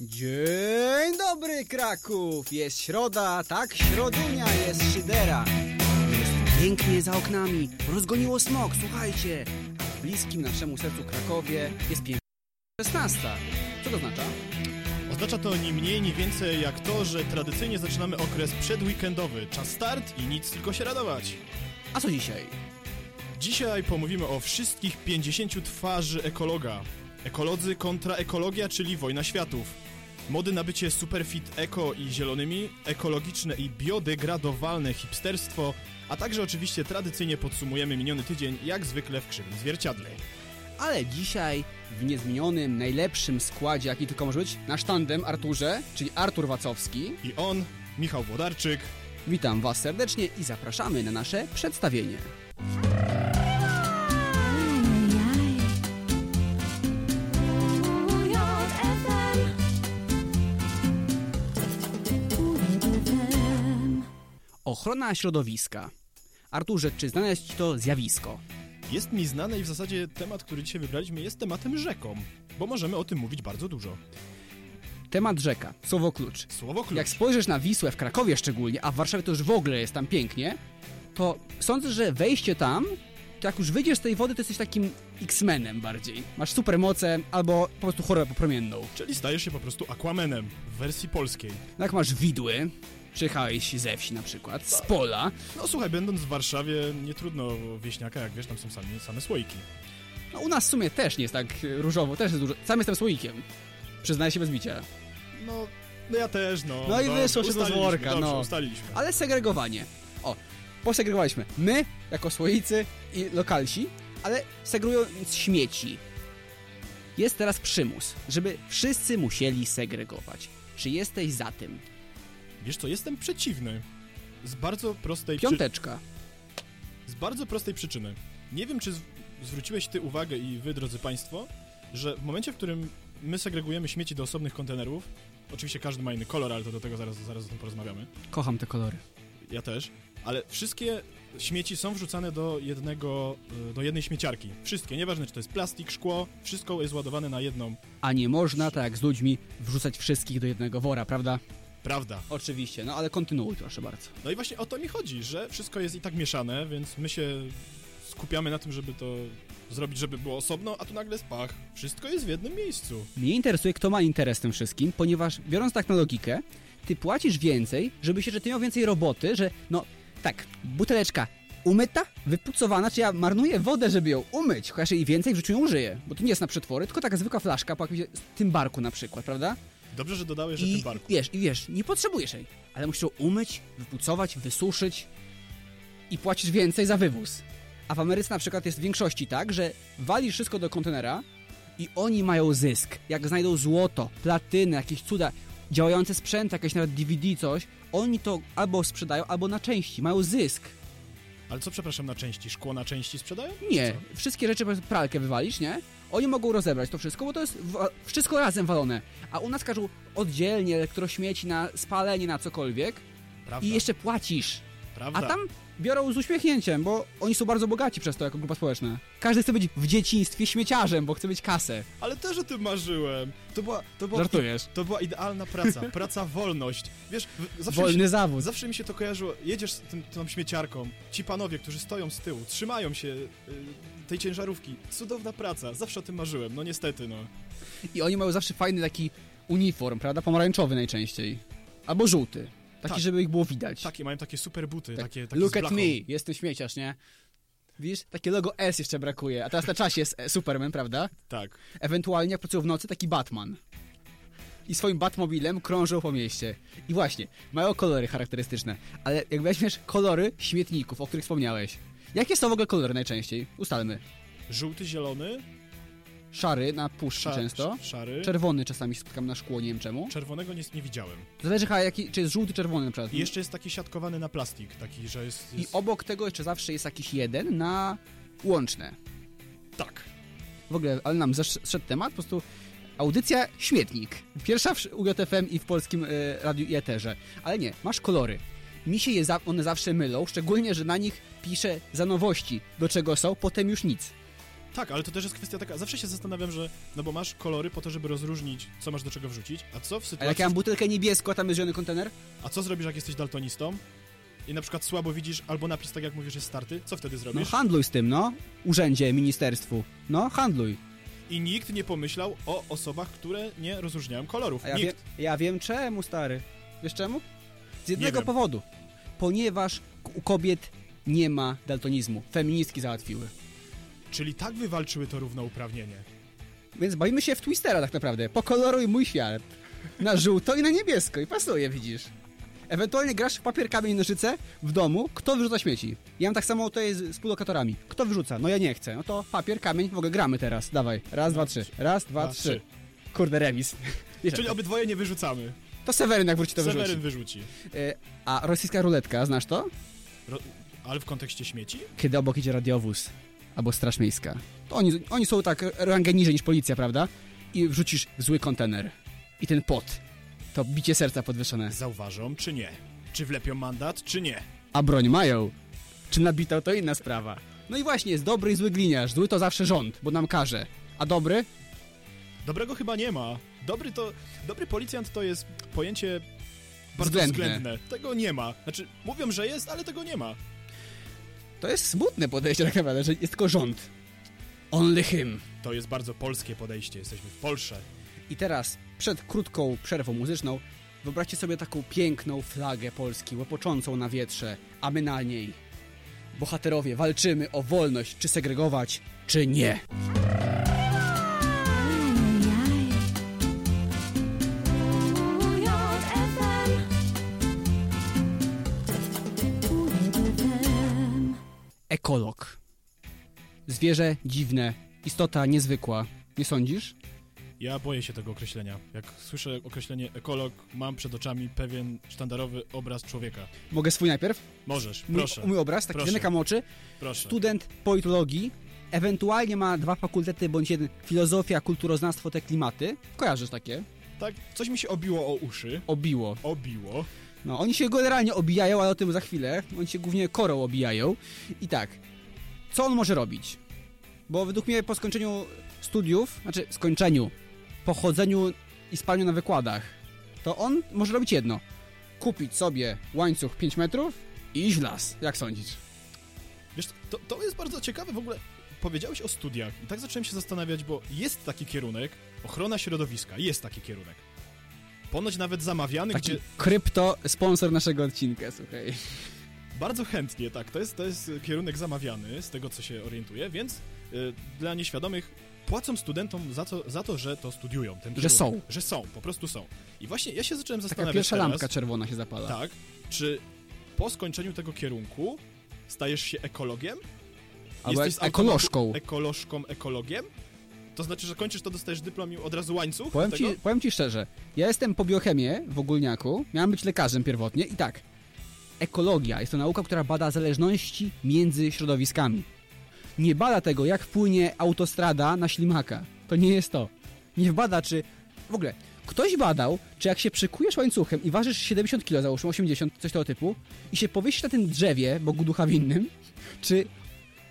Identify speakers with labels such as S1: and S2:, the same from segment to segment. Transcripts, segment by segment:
S1: Dzień dobry Kraków! Jest środa, tak środunia, jest szydera. Jest pięknie za oknami, rozgoniło smog, słuchajcie. A w bliskim naszemu sercu Krakowie jest piękna 16. Co to oznacza?
S2: Oznacza to ni mniej, ni więcej jak to, że tradycyjnie zaczynamy okres przedweekendowy. Czas start i nic, tylko się radować.
S1: A co dzisiaj?
S2: Dzisiaj pomówimy o wszystkich 50 twarzy ekologa. Ekolodzy kontra ekologia, czyli wojna światów. Mody na bycie superfit eko i zielonymi, ekologiczne i biodegradowalne hipsterstwo, a także oczywiście tradycyjnie podsumujemy miniony tydzień, jak zwykle w krzywym zwierciadle.
S1: Ale dzisiaj w niezmienionym, najlepszym składzie, jaki tylko może być, nasz tandem Arturze, czyli Artur Wacowski.
S2: I on, Michał Włodarczyk.
S1: Witam Was serdecznie i zapraszamy na nasze przedstawienie. Ochrona środowiska. Arturze, czy znane jest Ci to zjawisko?
S2: Jest mi znane i w zasadzie temat, który dzisiaj wybraliśmy jest tematem rzeką, bo możemy o tym mówić bardzo dużo.
S1: Temat rzeka, słowo klucz.
S2: Słowo klucz.
S1: Jak spojrzysz na Wisłę w Krakowie szczególnie, a w Warszawie to już w ogóle jest tam pięknie, to sądzę, że wejście tam, to jak już wyjdziesz z tej wody, to jesteś takim X-Menem bardziej. Masz supermoce albo po prostu chorobę popromienną.
S2: Czyli stajesz się po prostu Aquamanem w wersji polskiej.
S1: No jak masz widły, przyjechałeś ze wsi na przykład, z pola,
S2: No słuchaj, będąc w Warszawie, nie trudno wieśniaka, jak wiesz, tam są same, same słoiki.
S1: no u nas w sumie też nie jest tak różowo, też jest dużo. Sam jestem słoikiem. Przyznaję się bez bicia.
S2: No, no ja też, no.
S1: No i wyszło się
S2: ustaliliśmy,
S1: worka,
S2: dobrze,
S1: no.
S2: ustaliliśmy.
S1: Ale segregowanie. O, posegregowaliśmy my, jako słoicy i lokalsi, ale segregując śmieci. Jest teraz przymus, żeby wszyscy musieli segregować. Czy jesteś za tym?
S2: Wiesz co, jestem przeciwny. Z bardzo prostej przy...
S1: Piąteczka.
S2: Z bardzo prostej przyczyny. Nie wiem, czy z... zwróciłeś ty uwagę i wy, drodzy państwo, że w momencie, w którym my segregujemy śmieci do osobnych kontenerów, oczywiście każdy ma inny kolor, ale to do tego zaraz, zaraz o tym porozmawiamy.
S1: Kocham te kolory.
S2: Ja też. Ale wszystkie śmieci są wrzucane do jednego, y, do jednej śmieciarki. Wszystkie, nieważne czy to jest plastik, szkło, wszystko jest ładowane na jedną.
S1: A nie można, tak jak z ludźmi, wrzucać wszystkich do jednego wora, prawda?
S2: Prawda.
S1: Oczywiście, no ale kontynuuj proszę bardzo.
S2: No i właśnie o to mi chodzi, że wszystko jest i tak mieszane, więc my się skupiamy na tym, żeby to zrobić, żeby było osobno, a tu nagle spach. Wszystko jest w jednym miejscu.
S1: Mnie interesuje, kto ma interes tym wszystkim, ponieważ biorąc tak na logikę, ty płacisz więcej, żeby się, że ty miał więcej roboty, że no tak, buteleczka umyta, wypucowana, czy ja marnuję wodę, żeby ją umyć, chociaż jej więcej w życiu nie użyję, bo to nie jest na przetwory, tylko taka zwykła flaszka po jakimś tym barku na przykład, prawda?
S2: Dobrze, że dodałeś, że
S1: I
S2: tym barku.
S1: wiesz, i wiesz, nie potrzebujesz jej, ale musisz ją umyć, wypucować, wysuszyć i płacisz więcej za wywóz. A w Ameryce na przykład jest w większości tak, że walisz wszystko do kontenera i oni mają zysk. Jak znajdą złoto, platyny, jakieś cuda, działające sprzęty, jakieś nawet DVD, coś, oni to albo sprzedają, albo na części, mają zysk.
S2: Ale co, przepraszam, na części? Szkło na części sprzedają?
S1: Nie,
S2: Co?
S1: wszystkie rzeczy, pralkę wywalisz, nie? Oni mogą rozebrać to wszystko, bo to jest wszystko razem walone. A u nas każą oddzielnie elektrośmieci na spalenie, na cokolwiek
S2: Prawda,
S1: i jeszcze płacisz.
S2: Prawda.
S1: A tam biorą z uśmiechnięciem, bo oni są bardzo bogaci przez to jako grupa społeczna. Każdy chce być w dzieciństwie śmieciarzem, bo chce mieć kasę.
S2: Ale też o tym marzyłem. To była, to była,
S1: Żartujesz.
S2: to była idealna praca. Praca wolność. Wiesz, zawsze mi
S1: Wolny
S2: się,
S1: zawód.
S2: zawsze mi się to kojarzyło. Jedziesz z tym, tą śmieciarką. Ci panowie, którzy stoją z tyłu, trzymają się y, tej ciężarówki. Cudowna praca. Zawsze o tym marzyłem. No niestety, no.
S1: I oni mają zawsze fajny taki uniform, prawda? Pomarańczowy najczęściej. Albo żółty. Taki,
S2: Tak.
S1: żeby ich było widać.
S2: Takie, mają takie super buty.
S1: Tak.
S2: Takie, takie
S1: Look at me, jestem śmieciarz, nie? Widzisz? Takie logo S jeszcze brakuje, a teraz na czasie jest e, Superman, prawda?
S2: Tak.
S1: Ewentualnie jak pracują w nocy, taki Batman. I swoim Batmobilem krążą po mieście. I właśnie, mają kolory charakterystyczne, ale jak weźmiesz kolory śmietników, o których wspomniałeś, jakie są w ogóle kolory najczęściej? Ustalmy.
S2: Żółty, zielony,
S1: Szary na puszczy często,
S2: sz- szary.
S1: czerwony czasami spotykam na szkło, nie wiem czemu.
S2: Czerwonego nie, nie widziałem.
S1: Zależy chyba jaki, czy jest żółty, czerwony na przykład.
S2: I jeszcze jest taki siatkowany na plastik, taki, że jest...
S1: I
S2: jest...
S1: obok tego jeszcze zawsze jest jakiś jeden na łączne.
S2: Tak.
S1: W ogóle, ale nam zszedł temat, po prostu audycja Śmietnik. Pierwsza w UJFM i w polskim e, radiu i eterze. Ale nie, masz kolory. Mi się je za- one zawsze mylą, szczególnie, że na nich piszę za nowości, do czego są, potem już nic.
S2: Tak, ale to też jest kwestia taka, zawsze się zastanawiam, że, no bo masz kolory po to, żeby rozróżnić, co masz do czego wrzucić, a co w
S1: A
S2: sytuacji,
S1: jak ja mam butelkę niebieską, a tam jest zielony kontener?
S2: a co zrobisz, jak jesteś daltonistą i na przykład słabo widzisz, albo napis, tak jak mówisz, jest starty, co wtedy
S1: No
S2: zrobisz?
S1: handluj z tym, no. Urzędzie, ministerstwu. No, handluj.
S2: I nikt nie pomyślał o osobach, które nie rozróżniają kolorów.
S1: A ja, wiem,
S2: nikt.
S1: ja wiem czemu, stary. Wiesz czemu? Z jednego powodu. Ponieważ u kobiet nie ma daltonizmu. Feministki załatwiły.
S2: Czyli tak wywalczyły to równouprawnienie.
S1: Więc bawimy się w Twistera tak naprawdę. Pokoloruj mój świat. Na żółto i na niebiesko. I pasuje, widzisz. Ewentualnie grasz w papier, kamień, nożyce w domu. Kto wyrzuca śmieci? Ja mam tak samo to jest z współlokatorami. Kto wyrzuca? No ja nie chcę. No to papier, kamień, w ogóle gramy teraz. Dawaj. Raz, dwa, trzy. Raz, dwa,
S2: Dwa,
S1: trzy. Kurde, remis.
S2: Czyli obydwoje nie wyrzucamy.
S1: To Seweryn jak wróci, to
S2: Seweryn
S1: wyrzuci.
S2: wyrzuci.
S1: E, A rosyjska ruletka, znasz to?
S2: Ro... Ale w kontekście śmieci?
S1: Kiedy obok idzie radiowóz albo straż miejska. To oni, oni są tak rangę niżej niż policja, prawda? I wrzucisz zły kontener. I ten pot. To bicie serca podwyższone.
S2: Zauważą, czy nie? Czy wlepią mandat, czy nie?
S1: A broń mają. Czy nabitą to inna sprawa. No i właśnie, jest dobry i zły gliniarz. Zły to zawsze rząd, bo nam każe. A dobry?
S2: Dobrego chyba nie ma. Dobry to... Dobry policjant to jest pojęcie bardzo
S1: Względne.
S2: względne. Tego nie ma. Znaczy, mówią, że jest, ale tego nie ma.
S1: To jest smutne podejście tak naprawdę, że jest tylko rząd. Only him.
S2: To jest bardzo polskie podejście. Jesteśmy w Polsce.
S1: I teraz, przed krótką przerwą muzyczną, wyobraźcie sobie taką piękną flagę Polski, łopoczącą na wietrze, a my na niej. Bohaterowie, walczymy o wolność, czy segregować, czy nie. Ekolog. Zwierzę dziwne, istota niezwykła. Nie sądzisz?
S2: Ja boję się tego określenia. Jak słyszę określenie ekolog, mam przed oczami pewien sztandarowy obraz człowieka.
S1: Mogę swój najpierw?
S2: Możesz,
S1: Mój,
S2: proszę,
S1: mój obraz, taki
S2: Proszę.
S1: zamykam oczy.
S2: proszę.
S1: Student politologii, ewentualnie ma dwa fakultety, bądź jeden filozofia, kulturoznawstwo, te klimaty. Kojarzysz takie?
S2: Tak, coś mi się obiło o uszy.
S1: Obiło.
S2: Obiło.
S1: No, oni się generalnie obijają, ale o tym za chwilę. Oni się głównie korą obijają. I tak, co on może robić? Bo według mnie po skończeniu studiów, znaczy skończeniu, pochodzeniu i spaniu na wykładach, to on może robić jedno. Kupić sobie łańcuch 5 metrów i iść w las. Jak sądzisz?
S2: Wiesz, to, to jest bardzo ciekawe w ogóle. Powiedziałeś o studiach i tak zacząłem się zastanawiać, bo jest taki kierunek, ochrona środowiska, jest taki kierunek. Ponoć nawet zamawiany,
S1: Taki
S2: gdzie
S1: krypto sponsor naszego odcinka, słuchaj.
S2: bardzo chętnie, tak, to jest, to jest kierunek zamawiany, z tego co się orientuję, więc y, dla nieświadomych płacą studentom za to, za to, że to studiują. Ten
S1: Że są.
S2: Że są, po prostu są. I właśnie ja się zacząłem
S1: Taka
S2: zastanawiać
S1: pierwsza
S2: teraz,
S1: lampka czerwona się zapala.
S2: Tak, czy po skończeniu tego kierunku stajesz się ekologiem?
S1: Albo
S2: Jesteś
S1: ekolożką.
S2: Ekolożką, ekologiem? To znaczy, że kończysz to, dostajesz dyplom i od razu łańcuch?
S1: Powiem ci, powiem ci szczerze, ja jestem po biochemię w ogólniaku, miałem być lekarzem pierwotnie i tak, ekologia jest to nauka, która bada zależności między środowiskami. Nie bada tego, jak wpłynie autostrada na ślimaka. To nie jest to. Nie bada, czy... W ogóle, ktoś badał, czy jak się przykujesz łańcuchem i ważysz 70 kg, załóżmy 80, coś tego typu, i się powiesisz na tym drzewie, Bogu ducha winnym, czy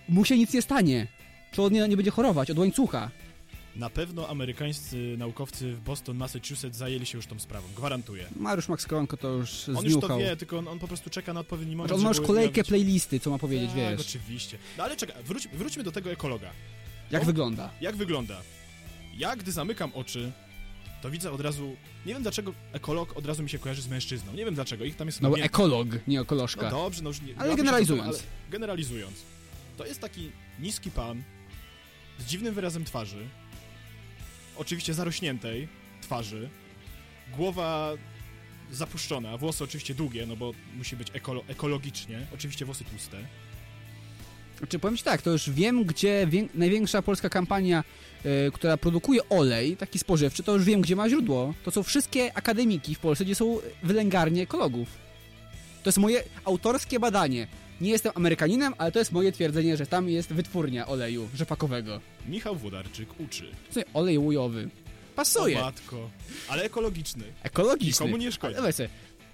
S1: mu się nic nie stanie? Czy on nie, nie będzie chorować od łańcucha?
S2: Na pewno amerykańscy naukowcy w Boston, Massachusetts zajęli się już tą sprawą, gwarantuję.
S1: Mariusz Max Koronko to już
S2: On już to
S1: zniuchał.
S2: wie, tylko on, on po prostu czeka na odpowiedni moment,
S1: on ma już kolejkę
S2: ujawnić-
S1: playlisty, co ma powiedzieć,
S2: tak,
S1: wiesz.
S2: oczywiście. No ale czekaj, wróć, wróćmy do tego ekologa.
S1: Jak
S2: o.
S1: wygląda?
S2: Jak wygląda? Ja, gdy zamykam oczy, to widzę od razu... Nie wiem dlaczego ekolog od razu mi się kojarzy z mężczyzną. Nie wiem dlaczego, ich tam jest
S1: No bo ekolog, nie ekolożka.
S2: No dobrze, no już nie...
S1: Ale generalizując.
S2: ale generalizując. To jest taki niski pan z dziwnym wyrazem twarzy, oczywiście zarośniętej twarzy, głowa zapuszczona, włosy oczywiście długie, no bo musi być ekolo ekologicznie, oczywiście włosy tłuste.
S1: Znaczy, powiem ci tak, to już wiem, gdzie wię- największa polska kampania, e, która produkuje olej, taki spożywczy, to już wiem, gdzie ma źródło. To są wszystkie akademiki w Polsce, gdzie są wylęgarnie ekologów. To jest moje autorskie badanie. Nie jestem Amerykaninem, ale to jest moje twierdzenie, że tam jest wytwórnia oleju rzepakowego.
S2: Michał Włodarczyk uczy.
S1: Słuchaj, olej łujowy.
S2: O
S1: Pasuje.
S2: matko, ale ekologiczny.
S1: Ekologiczny.
S2: Nikomu nie szkodzi.
S1: Ale weź,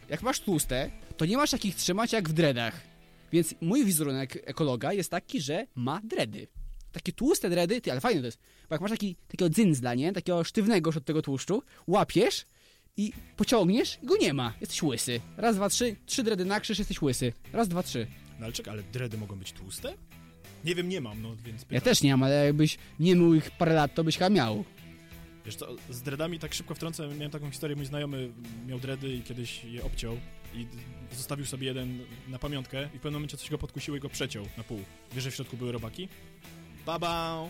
S1: jak masz tłuste, to nie masz takich trzymać jak w dreadach. Więc mój wizerunek ekologa jest taki, że ma dredy. takie tłuste dredy, ty, ale fajne to jest, bo jak masz taki, takiego dzyndzla, nie? Takiego sztywnego już od tego tłuszczu, łapiesz i pociągniesz i go nie ma. Jesteś łysy. Raz, dwa, trzy, trzy dredy na krzyż, jesteś łysy. Raz, dwa, trzy.
S2: No ale czekaj, ale dredy mogą być tłuste? Nie wiem, nie mam, no więc pytam.
S1: Ja też nie mam, ale jakbyś nie mył ich parę lat, to byś chyba miał.
S2: Wiesz co, z dreadami tak szybko wtrącę, miałem taką historię, mój znajomy miał dready i kiedyś je obciął i zostawił sobie jeden na pamiątkę i w pewnym momencie coś go podkusiło i go przeciął na pół. Wiesz, że w środku były robaki? Baba!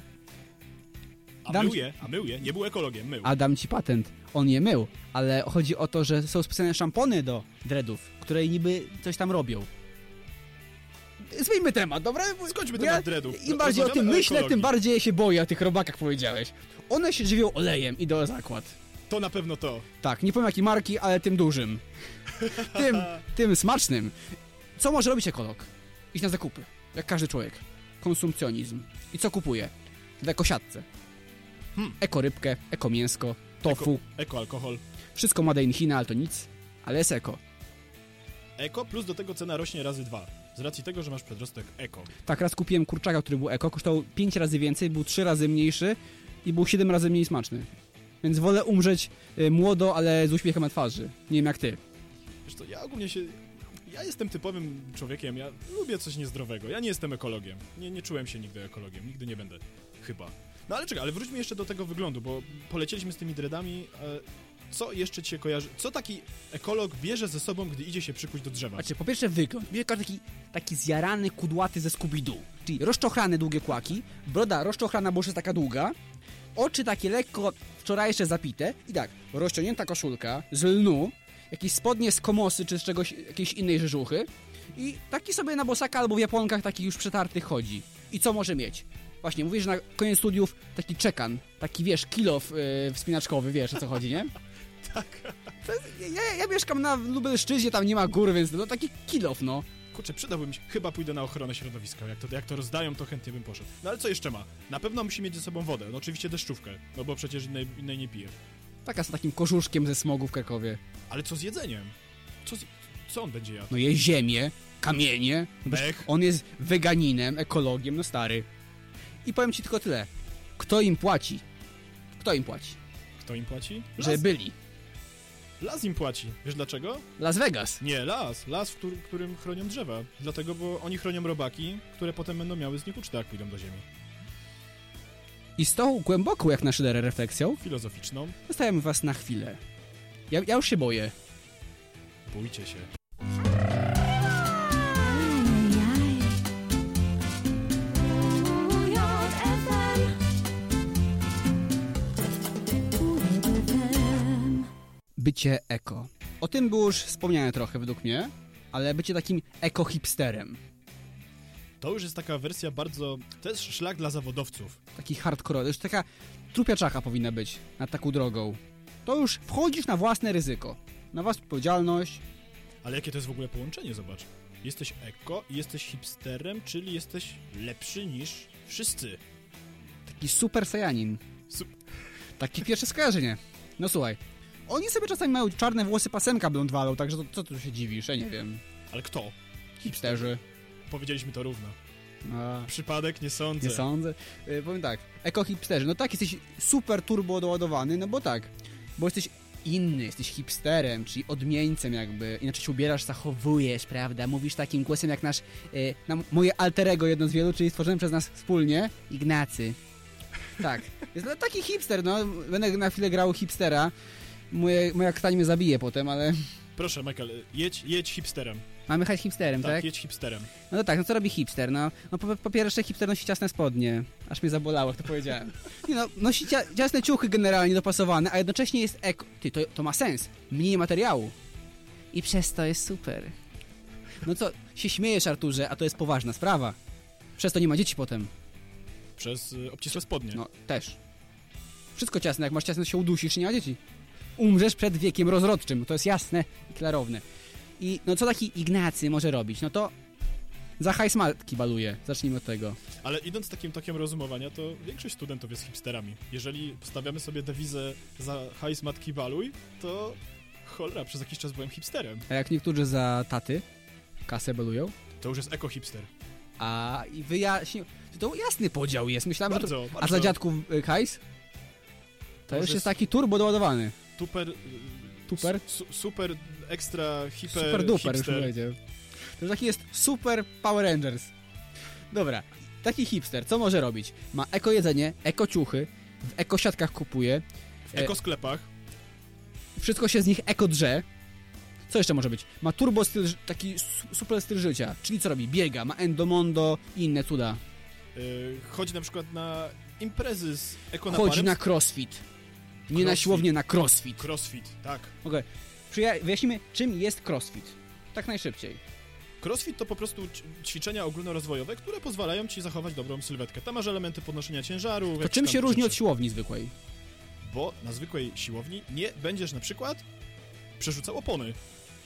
S2: A
S1: Dam
S2: mył je, a mył je, nie był ekologiem, mył.
S1: A dam ci patent. On je mył, ale chodzi o to, że są specjalne szampony do dreadów, które niby coś tam robią. Zmieńmy temat, dobra?
S2: Skończmy
S1: Ja-
S2: temat dreadów.
S1: Im bardziej o tym myślę, tym
S2: ekologii.
S1: bardziej się boję o tych robakach powiedziałeś. One się żywią olejem, idę o zakład.
S2: To na pewno to.
S1: Tak, nie powiem jakiej marki, ale tym dużym. tym, tym smacznym. Co może robić ekolog? Iść na zakupy, jak każdy człowiek. Konsumpcjonizm. I co kupuje? W ekosiatce.
S2: Hmm.
S1: Ekorybkę, ekomięsko, tofu.
S2: Ekoalkohol.
S1: Wszystko made in China, ale to nic. Ale jest eko.
S2: Eko plus do tego cena rośnie razy dwa. Z racji tego, że masz przedrostek eko.
S1: Tak, raz kupiłem kurczaka, który był eko, kosztował 5 razy więcej, był 3 razy mniejszy i był 7 razy mniej smaczny. Więc wolę umrzeć y, młodo, ale z uśmiechem na twarzy. Nie wiem jak ty.
S2: Wiesz co, ja ogólnie się... Ja jestem typowym człowiekiem, ja lubię coś niezdrowego. Ja nie jestem ekologiem. Nie, nie czułem się nigdy ekologiem, nigdy nie będę. Chyba. No ale czekaj, ale wróćmy jeszcze do tego wyglądu, bo polecieliśmy z tymi dreadami. Co jeszcze ci się kojarzy? Co taki ekolog bierze ze sobą, gdy idzie się przykuć do drzewa?
S1: Znaczy, po pierwsze wygląd. Bierze taki, taki zjarany, kudłaty ze Scooby-Doo. Czyli rozczochrane długie kłaki, broda rozczochrana, bo już jest taka długa, oczy takie lekko wczorajsze zapite i tak, rozciągnięta koszulka z lnu, jakieś spodnie z komosy czy z czegoś, jakiejś innej rzeżuchy i taki sobie na bosaka albo w japonkach taki już przetarty chodzi. I co może mieć? Właśnie, mówisz, że na koniec studiów taki czekan, taki wiesz, kilof yy, wspinaczkowy, wiesz o co chodzi, nie?
S2: Tak.
S1: To jest, ja, ja mieszkam na Lubelszczyźnie, tam nie ma gór, więc no taki kilof, no.
S2: Kurczę, przydałby mi się. Chyba pójdę na ochronę środowiska. Jak to, jak to rozdają, to chętnie bym poszedł. No ale co jeszcze ma? Na pewno musi mieć ze sobą wodę. No oczywiście deszczówkę, no bo przecież innej, innej nie pije.
S1: Taka z takim kożuszkiem ze smogu w Krakowie.
S2: Ale co z jedzeniem? Co, z, co on będzie jadł?
S1: No je ziemię, kamienie. No? On jest weganinem, ekologiem, no stary. I powiem ci tylko tyle. Kto im płaci? Kto im płaci?
S2: Kto im płaci? Las,
S1: Że byli.
S2: Las im płaci. Wiesz dlaczego?
S1: Las Vegas.
S2: Nie, las. Las, w którym, którym chronią drzewa. Dlatego, bo oni chronią robaki, które potem będą miały z nich ucztę, jak pójdą do ziemi.
S1: I z tą głęboką jak na szyderę refleksją
S2: Filozoficzną.
S1: zostawiam was na chwilę. Ja, ja już się boję.
S2: Bójcie się.
S1: Bycie eko. O tym było już wspomniane trochę według mnie, ale bycie takim eko-hipsterem.
S2: To już jest taka wersja bardzo... To jest szlak dla zawodowców.
S1: Taki hardcore, już taka trupia czacha powinna być nad taką drogą. To już wchodzisz na własne ryzyko, na własną odpowiedzialność.
S2: Ale jakie to jest w ogóle połączenie, zobacz. Jesteś eko i jesteś hipsterem, czyli jesteś lepszy niż wszyscy.
S1: Taki super sajanin.
S2: Su-
S1: Takie pierwsze skojarzenie. No słuchaj, oni sobie czasami mają czarne włosy, pasemka blond walą, także to, co tu się dziwisz, ja nie wiem.
S2: Ale kto?
S1: Hipsterzy.
S2: Powiedzieliśmy to równo.
S1: A,
S2: Przypadek? Nie sądzę.
S1: nie sądzę. Y, powiem tak, eko-hipsterzy, no tak, jesteś super turbo doładowany, no bo tak, bo jesteś inny, jesteś hipsterem, czyli odmieńcem jakby, inaczej się ubierasz, zachowujesz, prawda, mówisz takim głosem jak nasz, y, na moje alterego jedno z wielu, czyli stworzone przez nas wspólnie, Ignacy. Tak, jest no, taki hipster, no, będę na chwilę grał hipstera, Moje, moja krtań mnie zabije potem, ale
S2: Proszę, Michael, jedź, jedź hipsterem.
S1: mamy jechać hipsterem,
S2: Tak,
S1: tak?
S2: jedź hipsterem.
S1: No to tak, no co robi hipster? No, no po, po pierwsze hipster nosi ciasne spodnie. Aż mnie zabolało, jak to powiedziałem. Nie no, nosi cia, ciasne ciuchy generalnie dopasowane, a jednocześnie jest eko... Ty, to, to ma sens. Mniej materiału. I przez to jest super. No co, się śmiejesz Arturze, a to jest poważna sprawa. Przez to nie ma dzieci potem.
S2: Przez y, obcisłe spodnie.
S1: No, też. Wszystko ciasne, jak masz ciasne, się udusisz i nie ma dzieci. Umrzesz przed wiekiem rozrodczym, to jest jasne i klarowne. I no co taki Ignacy może robić? No to za hajs matki baluje. Zacznijmy od tego.
S2: Ale idąc takim tokiem rozumowania, to większość studentów jest hipsterami. Jeżeli stawiamy sobie dewizę za hajs matki baluj, to cholera, przez jakiś czas byłem hipsterem.
S1: A jak niektórzy za taty kasę balują,
S2: To już jest eko-hipster.
S1: A i wyjaśnił. To jasny podział jest. Myślałem,
S2: Bardzo,
S1: że to... A
S2: bardzo.
S1: dla dziadków y, hajs? To
S2: Może
S1: już jest
S2: z-
S1: taki turbo doładowany.
S2: Super...
S1: Super?
S2: Su, super, ekstra, hiper,
S1: Super duper już
S2: hipster.
S1: powiedział. To taki jest super Power Rangers. Dobra, taki hipster, co może robić? Ma eko jedzenie, eko ciuchy, w eko siatkach kupuje,
S2: W ekosklepach.
S1: wszystko się z nich eko drze. Co jeszcze może być? Ma turbo styl, taki su- super styl życia, czyli co robi? Biega, ma endomondo i inne cuda.
S2: Y, chodzi na przykład na imprezy z ekonaparem.
S1: Chodzi na crossfit. Nie na siłownię, na crossfit.
S2: Crossfit, tak.
S1: Okej, okay. wyjaśnimy, czym jest crossfit. Tak najszybciej.
S2: Crossfit to po prostu ćwiczenia ogólnorozwojowe, które pozwalają ci zachować dobrą sylwetkę. Tam masz elementy podnoszenia ciężaru.
S1: To czym się różni od siłowni zwykłej?
S2: Bo na zwykłej siłowni nie będziesz na przykład przerzucał opony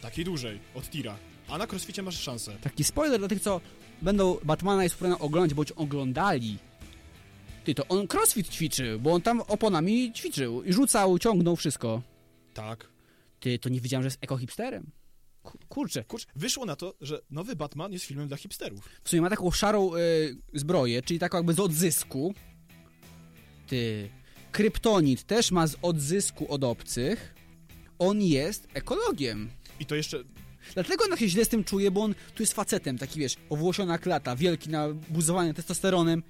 S2: takiej dużej od tira, a na crossficie masz szansę.
S1: Taki spoiler dla tych, co będą Batmana i Supermana oglądać, bądź oglądali. Ty, to on crossfit ćwiczył, bo on tam oponami ćwiczył i rzucał, ciągnął wszystko.
S2: Tak.
S1: Ty, to nie wiedziałem, że jest eko-hipsterem. Ku- Kurczę,
S2: Kurczę, wyszło na to, że nowy Batman jest filmem dla hipsterów.
S1: w sumie ma taką szarą y, zbroję, czyli taką jakby z odzysku. Ty, kryptonit też ma z odzysku od obcych. On jest ekologiem.
S2: I to jeszcze
S1: Dlatego on się źle z tym czuje, bo on tu jest facetem, taki wiesz, owłosiona klata, wielki nabuzowany testosteronem,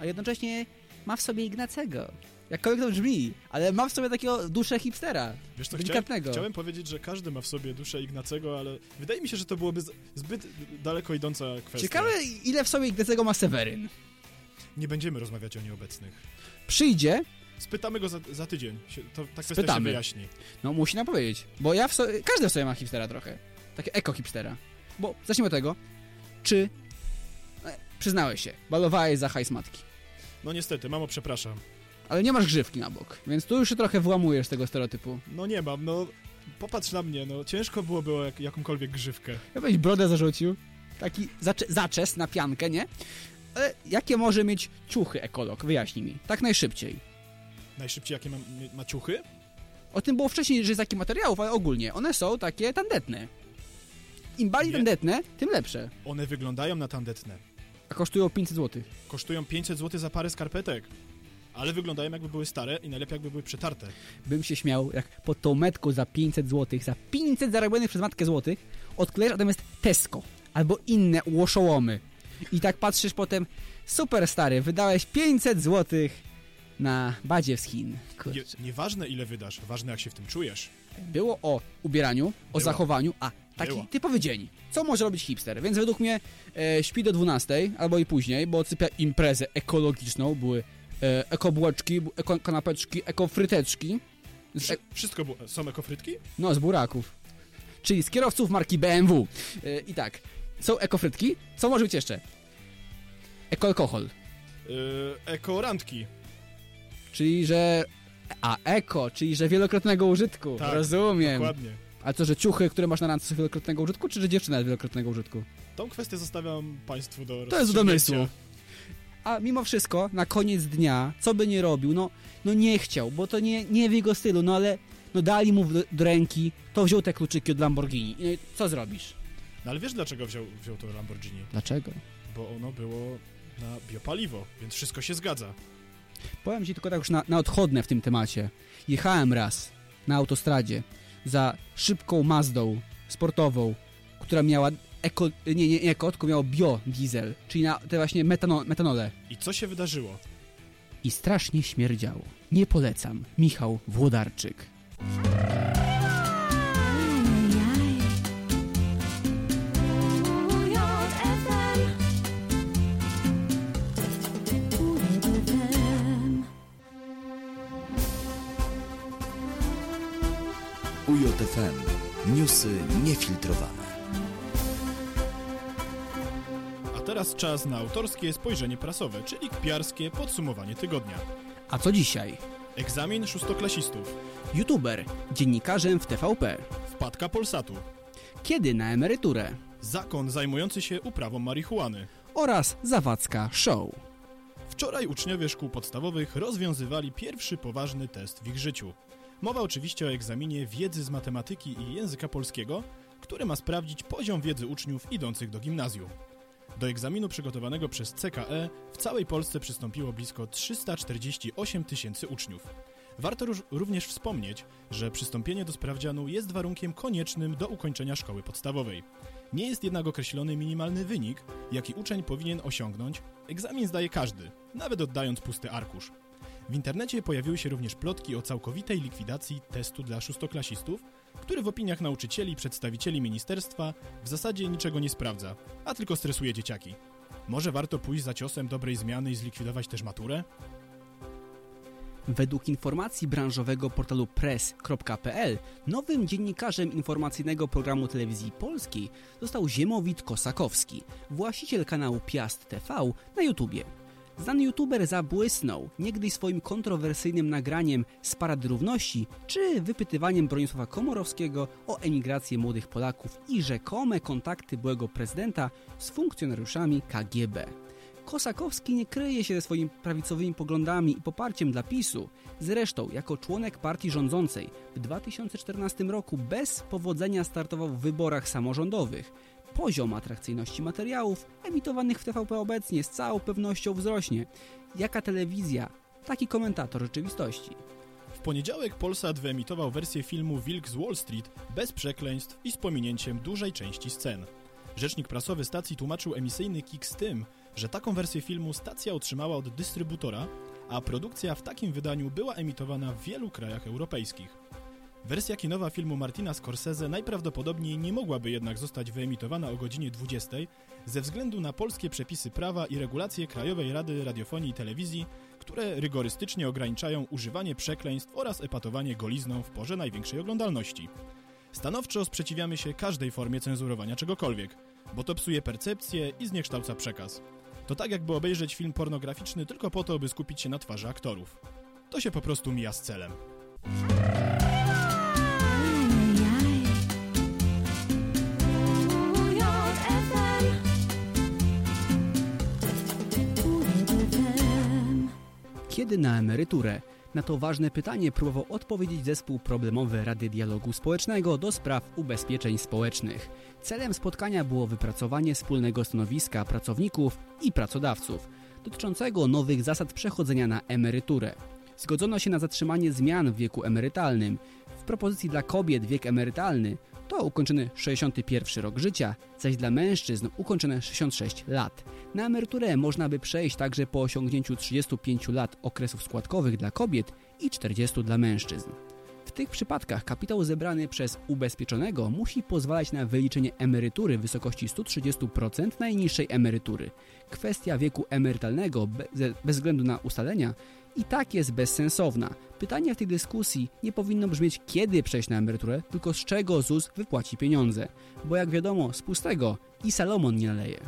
S1: a jednocześnie ma w sobie Ignacego. Jakkolwiek to brzmi, ale ma w sobie takiego duszę hipstera.
S2: Wiesz co, chciałem, chciałem powiedzieć, że każdy ma w sobie duszę Ignacego, ale wydaje mi się, że to byłoby zbyt daleko idąca kwestia.
S1: Ciekawe, ile w sobie Ignacego ma Seweryn.
S2: Nie będziemy rozmawiać o nieobecnych.
S1: Przyjdzie,
S2: Spytamy go za, za tydzień. Się, to, ta kwestia
S1: Spytamy.
S2: się wyjaśni.
S1: no musi nam powiedzieć, bo ja w sobie, każdy w sobie ma hipstera trochę. Takie eko-hipstera. Bo zacznijmy od tego, czy e, przyznałeś się, balowałeś za hajs matki.
S2: No niestety, mamo, przepraszam.
S1: Ale nie masz grzywki na bok, więc tu już się trochę włamujesz tego stereotypu.
S2: No nie mam, no popatrz na mnie, no ciężko byłoby o jak, jakąkolwiek grzywkę.
S1: Ja byś brodę zarzucił. Taki zacze zaczes na piankę, nie? Ale jakie może mieć ciuchy ekolog? Wyjaśnij mi. Tak najszybciej.
S2: Najszybciej jakie mam, ma ciuchy?
S1: O tym było wcześniej, że z jakich materiałów, ale ogólnie one są takie tandetne. Im bardziej tandetne, tym lepsze.
S2: One wyglądają na tandetne.
S1: A kosztują 500 zł.
S2: Kosztują 500 zł za parę skarpetek. Ale wyglądają jakby były stare i najlepiej jakby były przetarte.
S1: Bym się śmiał, jak pod tą metką za 500 zł, za 500 zarobionych przez matkę złotych, odklejesz, a tam jest Tesco albo inne łoszołomy. I tak patrzysz potem, super stary, wydałeś 500 zł na badzie z Chin.
S2: Nie, nieważne ile wydasz, ważne jak się w tym czujesz.
S1: Było o ubieraniu, o
S2: Było.
S1: zachowaniu, a taki
S2: Było.
S1: typowy dzień. Co może robić hipster? Więc według mnie e, śpi do 12 albo i później, bo odsypia imprezę ekologiczną, były e, ekobułeczki, bu- eko kanapeczki, ekofryteczki. Z, e,
S2: Wszy, wszystko było. Są ekofrytki?
S1: no, z buraków. Czyli z kierowców marki BMW. E, I tak, są ekofrytki. Co może być jeszcze? Ekoalkohol.
S2: Yy, ekorandki.
S1: Czyli, że... A, eko, czyli, że wielokrotnego użytku.
S2: Tak,
S1: Rozumiem.
S2: Dokładnie.
S1: A co, że ciuchy, które masz na randce są wielokrotnego użytku, czy że dziewczyna jest wielokrotnego użytku?
S2: Tą kwestię zostawiam Państwu do
S1: To jest
S2: rozstrzygnięcia.
S1: domysłu. A mimo wszystko, na koniec dnia, co by nie robił, no, no nie chciał, bo to nie, nie w jego stylu, no ale no dali mu do, do ręki, to wziął te kluczyki od Lamborghini. No i co zrobisz?
S2: No ale wiesz dlaczego wziął, wziął to Lamborghini?
S1: Dlaczego?
S2: Bo ono było na biopaliwo, więc wszystko się zgadza.
S1: Powiem ci tylko tak już na, na odchodne w tym temacie. Jechałem raz na autostradzie za szybką Mazdą sportową, która miała eko, nie, nie, eko, tylko miała biodiesel, czyli na te właśnie metano, metanole.
S2: I co się wydarzyło?
S1: I strasznie śmierdziało. Nie polecam. Michał Włodarczyk.
S3: Newsy niefiltrowane.
S2: A teraz czas na autorskie spojrzenie prasowe, czyli kpiarskie podsumowanie tygodnia.
S1: A co dzisiaj?
S2: Egzamin szóstoklasistów.
S1: YouTuber, dziennikarzem w TVP.
S2: Wpadka Polsatu.
S1: Kiedy na emeryturę?
S2: Zakon zajmujący się uprawą marihuany.
S1: Oraz Zawadzka Show.
S2: Wczoraj uczniowie szkół podstawowych rozwiązywali pierwszy poważny test w ich życiu. Mowa oczywiście o egzaminie wiedzy z matematyki i języka polskiego, który ma sprawdzić poziom wiedzy uczniów idących do gimnazjum. Do egzaminu przygotowanego przez CKE w całej Polsce przystąpiło blisko 348 tysięcy uczniów. Warto również wspomnieć, że przystąpienie do sprawdzianu jest warunkiem koniecznym do ukończenia szkoły podstawowej. Nie jest jednak określony minimalny wynik, jaki uczeń powinien osiągnąć. Egzamin zdaje każdy, nawet oddając pusty arkusz. W internecie pojawiły się również plotki o całkowitej likwidacji testu dla szóstoklasistów, który w opiniach nauczycieli i przedstawicieli ministerstwa w zasadzie niczego nie sprawdza, a tylko stresuje dzieciaki. Może warto pójść za ciosem dobrej zmiany i zlikwidować też maturę?
S1: Według informacji branżowego portalu press.pl nowym dziennikarzem informacyjnego programu telewizji polskiej został Ziemowit Kosakowski, właściciel kanału Piast TV na YouTubie. Znany youtuber zabłysnął niegdyś swoim kontrowersyjnym nagraniem z Parady Równości czy wypytywaniem Bronisława Komorowskiego o emigrację młodych Polaków i rzekome kontakty byłego prezydenta z funkcjonariuszami KGB. Kosakowski nie kryje się ze swoimi prawicowymi poglądami i poparciem dla PiSu. Zresztą, jako członek partii rządzącej w 2014 roku bez powodzenia startował w wyborach samorządowych. Poziom atrakcyjności materiałów emitowanych w TVP obecnie z całą pewnością wzrośnie. Jaka telewizja, taki komentator rzeczywistości.
S2: W poniedziałek Polsat wyemitował wersję filmu Wilk z Wall Street bez przekleństw i z pominięciem dużej części scen. Rzecznik prasowy stacji tłumaczył emisyjny kick z tym, że taką wersję filmu stacja otrzymała od dystrybutora, a produkcja w takim wydaniu była emitowana w wielu krajach europejskich. Wersja kinowa filmu Martina Scorsese najprawdopodobniej nie mogłaby jednak zostać wyemitowana o godzinie 20 ze względu na polskie przepisy prawa i regulacje Krajowej Rady Radiofonii i Telewizji, które rygorystycznie ograniczają używanie przekleństw oraz epatowanie golizną w porze największej oglądalności. Stanowczo sprzeciwiamy się każdej formie cenzurowania czegokolwiek, bo to psuje percepcję i zniekształca przekaz. To tak jakby obejrzeć film pornograficzny tylko po to, by skupić się na twarzy aktorów. To się po prostu mija z celem.
S1: Kiedy na emeryturę? Na to ważne pytanie próbował odpowiedzieć zespół problemowy Rady Dialogu Społecznego do spraw ubezpieczeń społecznych. Celem spotkania było wypracowanie wspólnego stanowiska pracowników i pracodawców dotyczącego nowych zasad przechodzenia na emeryturę. Zgodzono się na zatrzymanie zmian w wieku emerytalnym. W propozycji dla kobiet wiek emerytalny to ukończony 61 rok życia, zaś dla mężczyzn ukończone 66 lat. Na emeryturę można by przejść także po osiągnięciu 35 lat okresów składkowych dla kobiet i 40 dla mężczyzn. W tych przypadkach kapitał zebrany przez ubezpieczonego musi pozwalać na wyliczenie emerytury w wysokości 130% najniższej emerytury. Kwestia wieku emerytalnego bez względu na ustalenia i tak jest bezsensowna. Pytanie w tej dyskusji nie powinno brzmieć kiedy przejść na emeryturę, tylko z czego ZUS wypłaci pieniądze. Bo jak wiadomo, z pustego i Salomon nie naleje.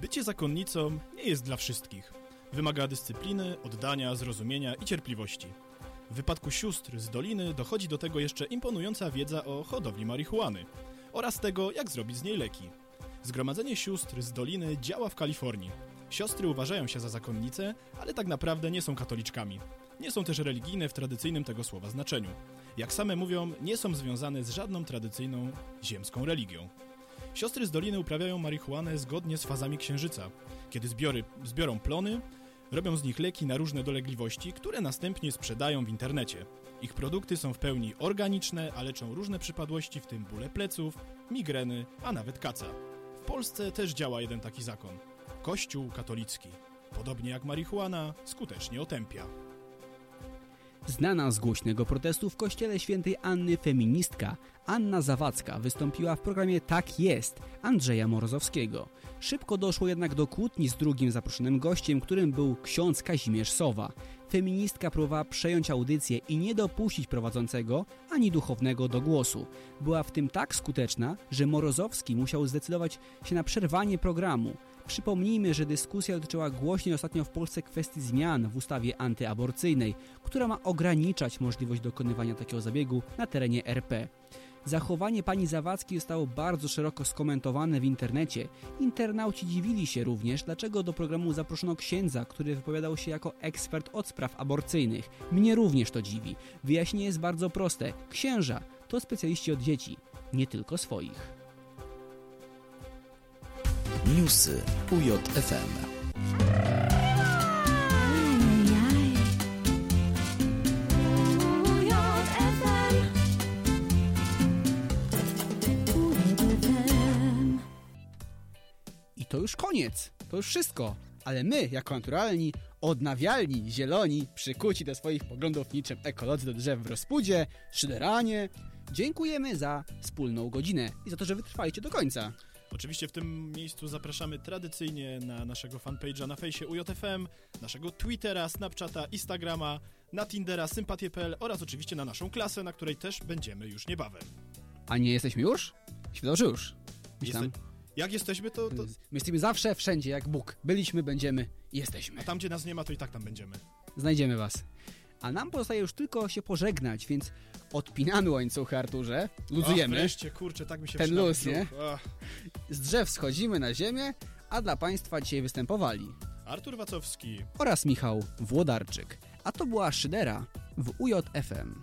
S2: Bycie zakonnicą nie jest dla wszystkich. Wymaga dyscypliny, oddania, zrozumienia i cierpliwości. W wypadku sióstr z Doliny dochodzi do tego jeszcze imponująca wiedza o hodowli marihuany oraz tego, jak zrobić z niej leki. Zgromadzenie sióstr z Doliny działa w Kalifornii. Siostry uważają się za zakonnice, ale tak naprawdę nie są katoliczkami. Nie są też religijne w tradycyjnym tego słowa znaczeniu. Jak same mówią, nie są związane z żadną tradycyjną ziemską religią. Siostry z Doliny uprawiają marihuanę zgodnie z fazami księżyca. Kiedy zbiory, zbiorą plony, robią z nich leki na różne dolegliwości, które następnie sprzedają w internecie. Ich produkty są w pełni organiczne, a leczą różne przypadłości, w tym bóle pleców, migreny, a nawet kaca. W Polsce też działa jeden taki zakon. Kościół katolicki, podobnie jak marihuana, skutecznie otępia.
S1: Znana z głośnego protestu w kościele świętej Anny feministka Anna Zawadzka wystąpiła w programie Tak jest Andrzeja Morozowskiego. Szybko doszło jednak do kłótni z drugim zaproszonym gościem, którym był ksiądz Kazimierz Sowa. Feministka próbowała przejąć audycję i nie dopuścić prowadzącego ani duchownego do głosu. Była w tym tak skuteczna, że Morozowski musiał zdecydować się na przerwanie programu. Przypomnijmy, że dyskusja dotyczyła głośniej ostatnio w Polsce kwestii zmian w ustawie antyaborcyjnej, która ma ograniczać możliwość dokonywania takiego zabiegu na terenie RP. Zachowanie pani Zawadzkiej zostało bardzo szeroko skomentowane w internecie. Internauci dziwili się również, dlaczego do programu zaproszono księdza, który wypowiadał się jako ekspert od spraw aborcyjnych. Mnie również to dziwi. Wyjaśnienie jest bardzo proste. Księża to specjaliści od dzieci, nie tylko swoich.
S3: Newsy UJFM.
S1: I to już koniec. To już wszystko. Ale my, jako naturalni, odnawialni, zieloni, przykuci do swoich poglądów niczym ekolodzy do drzew w rozpudzie, szyderanie, dziękujemy za wspólną godzinę i za to, że wytrwaliście do końca.
S2: Oczywiście w tym miejscu zapraszamy tradycyjnie na naszego fanpage'a na fejsie UJFM, naszego Twittera, Snapchata, Instagrama, na Tindera, Sympatie.pl oraz oczywiście na naszą klasę, na której też będziemy już niebawem.
S1: A nie jesteśmy już? Świadomo, że już. Myślałem,
S2: Jeste- Jak jesteśmy, to, to
S1: my jesteśmy zawsze, wszędzie, jak Bóg. Byliśmy, będziemy i jesteśmy.
S2: tam, gdzie nas nie ma, to i tak tam będziemy.
S1: Znajdziemy was. A nam pozostaje już tylko się pożegnać, więc odpinamy łańcuchy Arturze,
S2: Ach,
S1: luzujemy,
S2: wreszcie, kurczę, tak mi się
S1: Ten luz, nie? Z drzew schodzimy na ziemię, a dla Państwa dzisiaj występowali
S2: Artur Wacowski.
S1: oraz Michał Włodarczyk. A to była Szydera w UJFM.